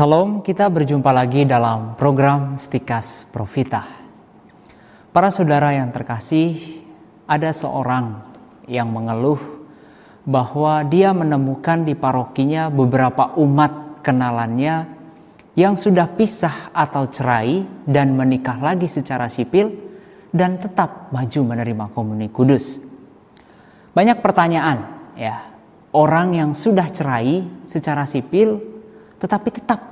Shalom, kita berjumpa lagi dalam program Stikas Profita. Para saudara yang terkasih, ada seorang yang mengeluh bahwa dia menemukan di parokinya beberapa umat kenalannya yang sudah pisah atau cerai dan menikah lagi secara sipil dan tetap maju menerima komuni kudus. Banyak pertanyaan ya, orang yang sudah cerai secara sipil tetapi tetap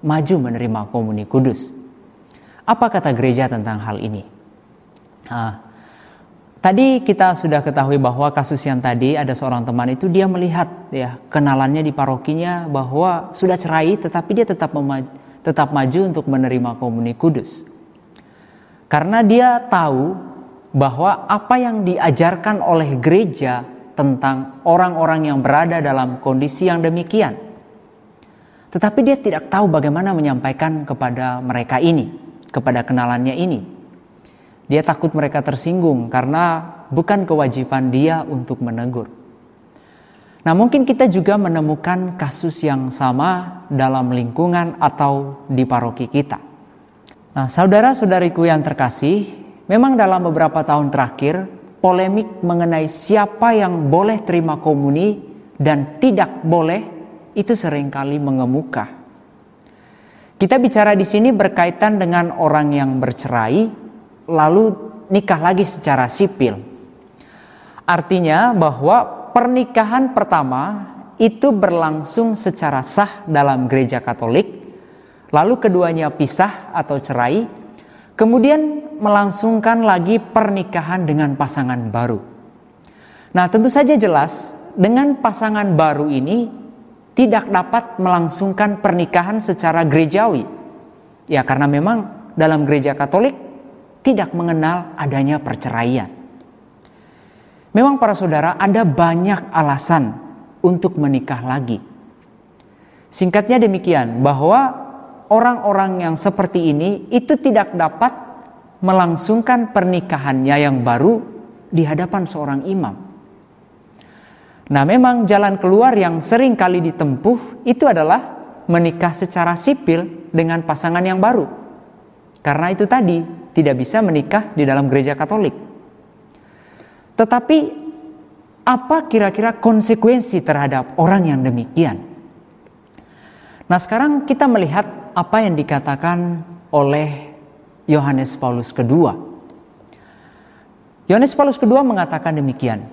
maju menerima komuni kudus. Apa kata gereja tentang hal ini? Nah, tadi kita sudah ketahui bahwa kasus yang tadi ada seorang teman itu dia melihat ya kenalannya di parokinya bahwa sudah cerai tetapi dia tetap tetap maju untuk menerima komuni kudus. Karena dia tahu bahwa apa yang diajarkan oleh gereja tentang orang-orang yang berada dalam kondisi yang demikian tetapi dia tidak tahu bagaimana menyampaikan kepada mereka ini, kepada kenalannya ini. Dia takut mereka tersinggung karena bukan kewajiban dia untuk menegur. Nah, mungkin kita juga menemukan kasus yang sama dalam lingkungan atau di paroki kita. Nah, saudara-saudariku yang terkasih, memang dalam beberapa tahun terakhir polemik mengenai siapa yang boleh terima komuni dan tidak boleh itu sering kali mengemuka. Kita bicara di sini berkaitan dengan orang yang bercerai lalu nikah lagi secara sipil. Artinya bahwa pernikahan pertama itu berlangsung secara sah dalam gereja Katolik, lalu keduanya pisah atau cerai, kemudian melangsungkan lagi pernikahan dengan pasangan baru. Nah, tentu saja jelas dengan pasangan baru ini tidak dapat melangsungkan pernikahan secara gerejawi. Ya karena memang dalam gereja Katolik tidak mengenal adanya perceraian. Memang para saudara ada banyak alasan untuk menikah lagi. Singkatnya demikian bahwa orang-orang yang seperti ini itu tidak dapat melangsungkan pernikahannya yang baru di hadapan seorang imam. Nah, memang jalan keluar yang sering kali ditempuh itu adalah menikah secara sipil dengan pasangan yang baru. Karena itu tadi tidak bisa menikah di dalam gereja Katolik. Tetapi apa kira-kira konsekuensi terhadap orang yang demikian? Nah, sekarang kita melihat apa yang dikatakan oleh Yohanes Paulus II. Yohanes Paulus II mengatakan demikian.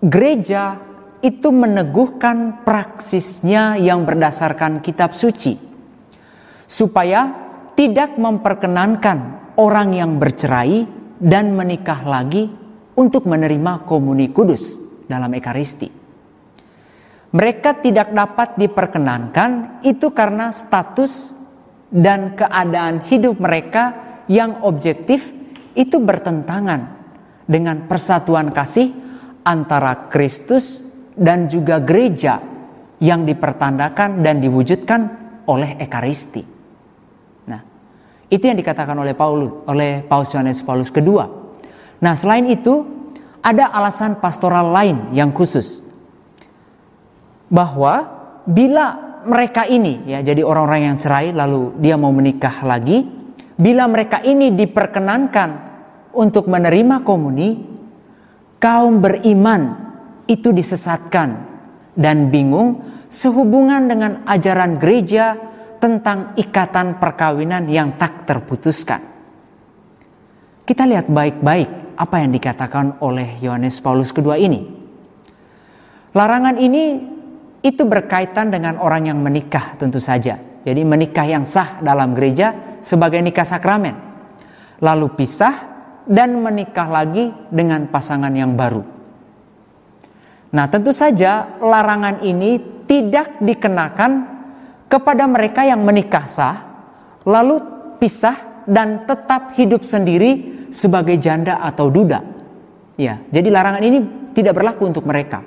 Gereja itu meneguhkan praksisnya yang berdasarkan kitab suci supaya tidak memperkenankan orang yang bercerai dan menikah lagi untuk menerima komuni kudus dalam ekaristi. Mereka tidak dapat diperkenankan itu karena status dan keadaan hidup mereka yang objektif itu bertentangan dengan persatuan kasih antara Kristus dan juga gereja yang dipertandakan dan diwujudkan oleh ekaristi. Nah, itu yang dikatakan oleh Paulus oleh Paus Yohanes Paulus kedua. Nah, selain itu ada alasan pastoral lain yang khusus bahwa bila mereka ini ya jadi orang-orang yang cerai lalu dia mau menikah lagi, bila mereka ini diperkenankan untuk menerima komuni, kaum beriman itu disesatkan dan bingung sehubungan dengan ajaran gereja tentang ikatan perkawinan yang tak terputuskan. Kita lihat baik-baik apa yang dikatakan oleh Yohanes Paulus kedua ini. Larangan ini itu berkaitan dengan orang yang menikah tentu saja. Jadi menikah yang sah dalam gereja sebagai nikah sakramen. Lalu pisah dan menikah lagi dengan pasangan yang baru. Nah, tentu saja larangan ini tidak dikenakan kepada mereka yang menikah sah, lalu pisah dan tetap hidup sendiri sebagai janda atau duda. Ya, jadi larangan ini tidak berlaku untuk mereka.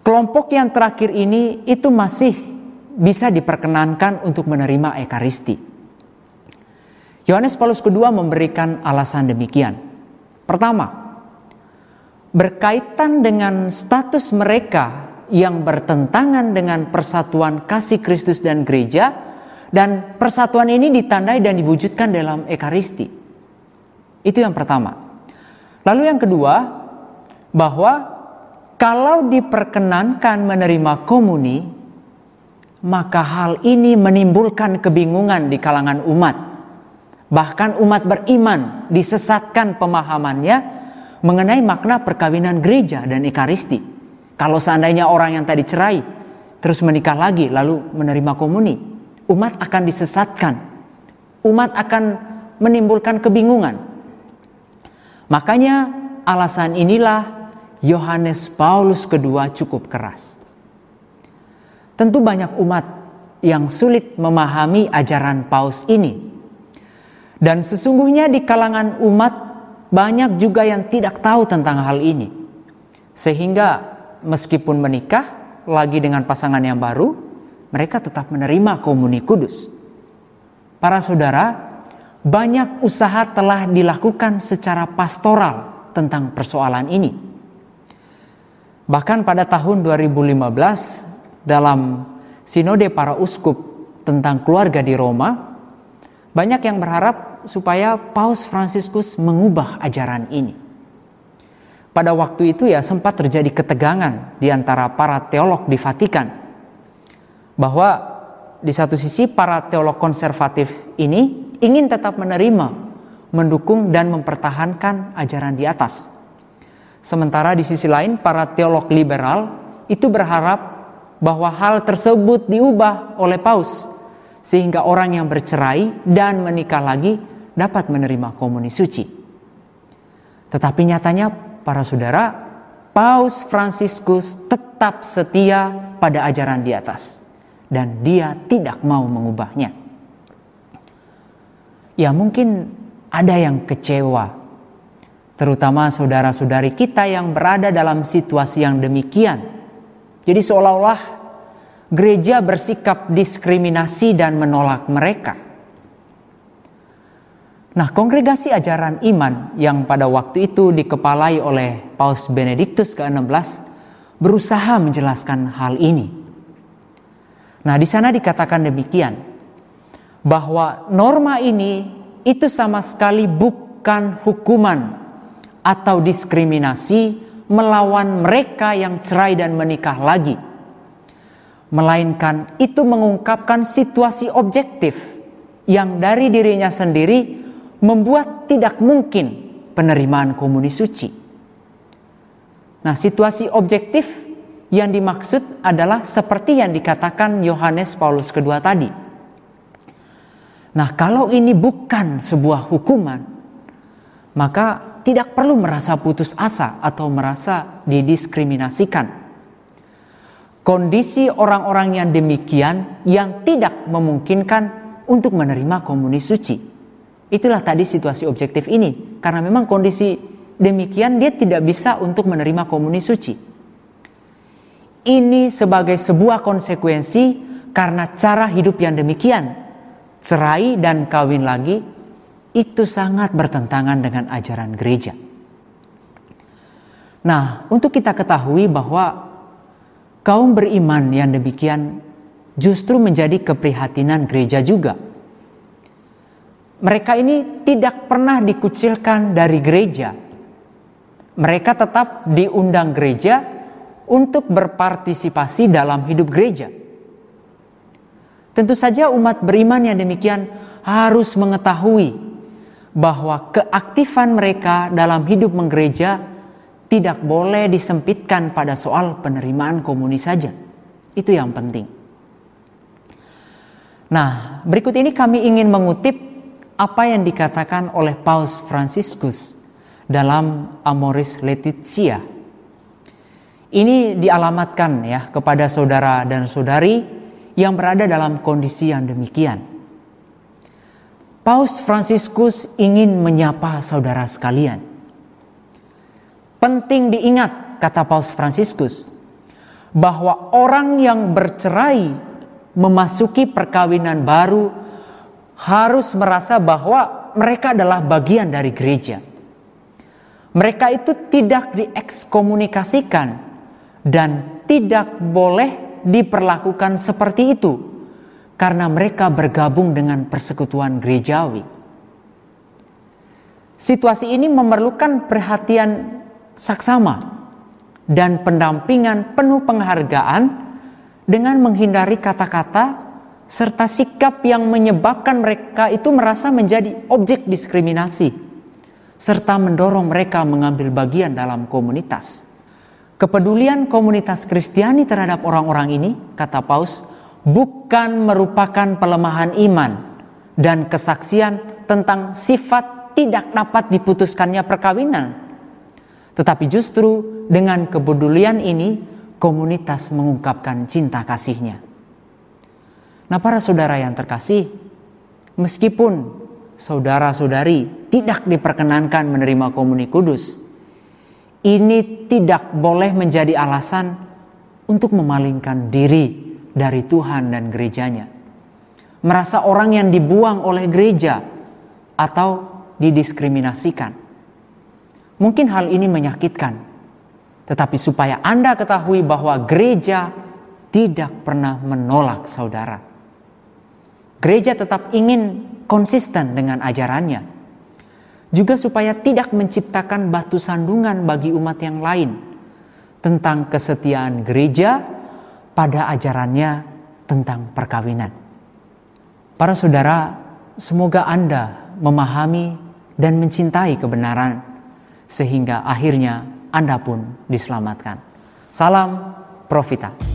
Kelompok yang terakhir ini itu masih bisa diperkenankan untuk menerima ekaristi. Yohanes Paulus II memberikan alasan demikian. Pertama, berkaitan dengan status mereka yang bertentangan dengan persatuan kasih Kristus dan gereja dan persatuan ini ditandai dan diwujudkan dalam ekaristi. Itu yang pertama. Lalu yang kedua, bahwa kalau diperkenankan menerima komuni, maka hal ini menimbulkan kebingungan di kalangan umat. Bahkan umat beriman disesatkan pemahamannya mengenai makna perkawinan gereja dan ekaristi. Kalau seandainya orang yang tadi cerai terus menikah lagi lalu menerima komuni, umat akan disesatkan. Umat akan menimbulkan kebingungan. Makanya alasan inilah Yohanes Paulus kedua cukup keras. Tentu banyak umat yang sulit memahami ajaran Paus ini. Dan sesungguhnya di kalangan umat banyak juga yang tidak tahu tentang hal ini. Sehingga meskipun menikah lagi dengan pasangan yang baru, mereka tetap menerima komuni kudus. Para saudara, banyak usaha telah dilakukan secara pastoral tentang persoalan ini. Bahkan pada tahun 2015 dalam sinode para uskup tentang keluarga di Roma, banyak yang berharap supaya Paus Fransiskus mengubah ajaran ini. Pada waktu itu ya sempat terjadi ketegangan di antara para teolog di Vatikan bahwa di satu sisi para teolog konservatif ini ingin tetap menerima, mendukung dan mempertahankan ajaran di atas. Sementara di sisi lain para teolog liberal itu berharap bahwa hal tersebut diubah oleh paus sehingga orang yang bercerai dan menikah lagi dapat menerima komuni suci. Tetapi nyatanya para saudara, Paus Fransiskus tetap setia pada ajaran di atas dan dia tidak mau mengubahnya. Ya mungkin ada yang kecewa, terutama saudara-saudari kita yang berada dalam situasi yang demikian. Jadi seolah-olah gereja bersikap diskriminasi dan menolak mereka. Nah, kongregasi ajaran iman yang pada waktu itu dikepalai oleh Paus Benediktus ke-16 berusaha menjelaskan hal ini. Nah, di sana dikatakan demikian bahwa norma ini itu sama sekali bukan hukuman atau diskriminasi melawan mereka yang cerai dan menikah lagi. Melainkan itu mengungkapkan situasi objektif yang dari dirinya sendiri membuat tidak mungkin penerimaan komuni suci. Nah, situasi objektif yang dimaksud adalah seperti yang dikatakan Yohanes Paulus kedua tadi. Nah, kalau ini bukan sebuah hukuman, maka tidak perlu merasa putus asa atau merasa didiskriminasikan. Kondisi orang-orang yang demikian yang tidak memungkinkan untuk menerima komuni suci. Itulah tadi situasi objektif ini. Karena memang kondisi demikian dia tidak bisa untuk menerima komuni suci. Ini sebagai sebuah konsekuensi karena cara hidup yang demikian. Cerai dan kawin lagi itu sangat bertentangan dengan ajaran gereja. Nah, untuk kita ketahui bahwa kaum beriman yang demikian justru menjadi keprihatinan gereja juga. Mereka ini tidak pernah dikucilkan dari gereja. Mereka tetap diundang gereja untuk berpartisipasi dalam hidup gereja. Tentu saja umat beriman yang demikian harus mengetahui bahwa keaktifan mereka dalam hidup menggereja tidak boleh disempitkan pada soal penerimaan komuni saja. Itu yang penting. Nah, berikut ini kami ingin mengutip apa yang dikatakan oleh Paus Franciscus dalam Amoris Laetitia ini dialamatkan ya kepada saudara dan saudari yang berada dalam kondisi yang demikian. Paus Fransiskus ingin menyapa saudara sekalian. Penting diingat, kata Paus Fransiskus, bahwa orang yang bercerai memasuki perkawinan baru harus merasa bahwa mereka adalah bagian dari gereja. Mereka itu tidak diekskomunikasikan dan tidak boleh diperlakukan seperti itu karena mereka bergabung dengan persekutuan gerejawi. Situasi ini memerlukan perhatian saksama dan pendampingan penuh penghargaan dengan menghindari kata-kata serta sikap yang menyebabkan mereka itu merasa menjadi objek diskriminasi serta mendorong mereka mengambil bagian dalam komunitas. Kepedulian komunitas Kristiani terhadap orang-orang ini, kata Paus, bukan merupakan pelemahan iman dan kesaksian tentang sifat tidak dapat diputuskannya perkawinan. Tetapi justru dengan kepedulian ini, komunitas mengungkapkan cinta kasihnya. Nah para saudara yang terkasih, meskipun saudara-saudari tidak diperkenankan menerima komuni kudus, ini tidak boleh menjadi alasan untuk memalingkan diri dari Tuhan dan gerejanya. Merasa orang yang dibuang oleh gereja atau didiskriminasikan. Mungkin hal ini menyakitkan, tetapi supaya Anda ketahui bahwa gereja tidak pernah menolak saudara. Gereja tetap ingin konsisten dengan ajarannya juga supaya tidak menciptakan batu sandungan bagi umat yang lain tentang kesetiaan gereja pada ajarannya tentang perkawinan. Para saudara, semoga Anda memahami dan mencintai kebenaran sehingga akhirnya Anda pun diselamatkan. Salam Profita.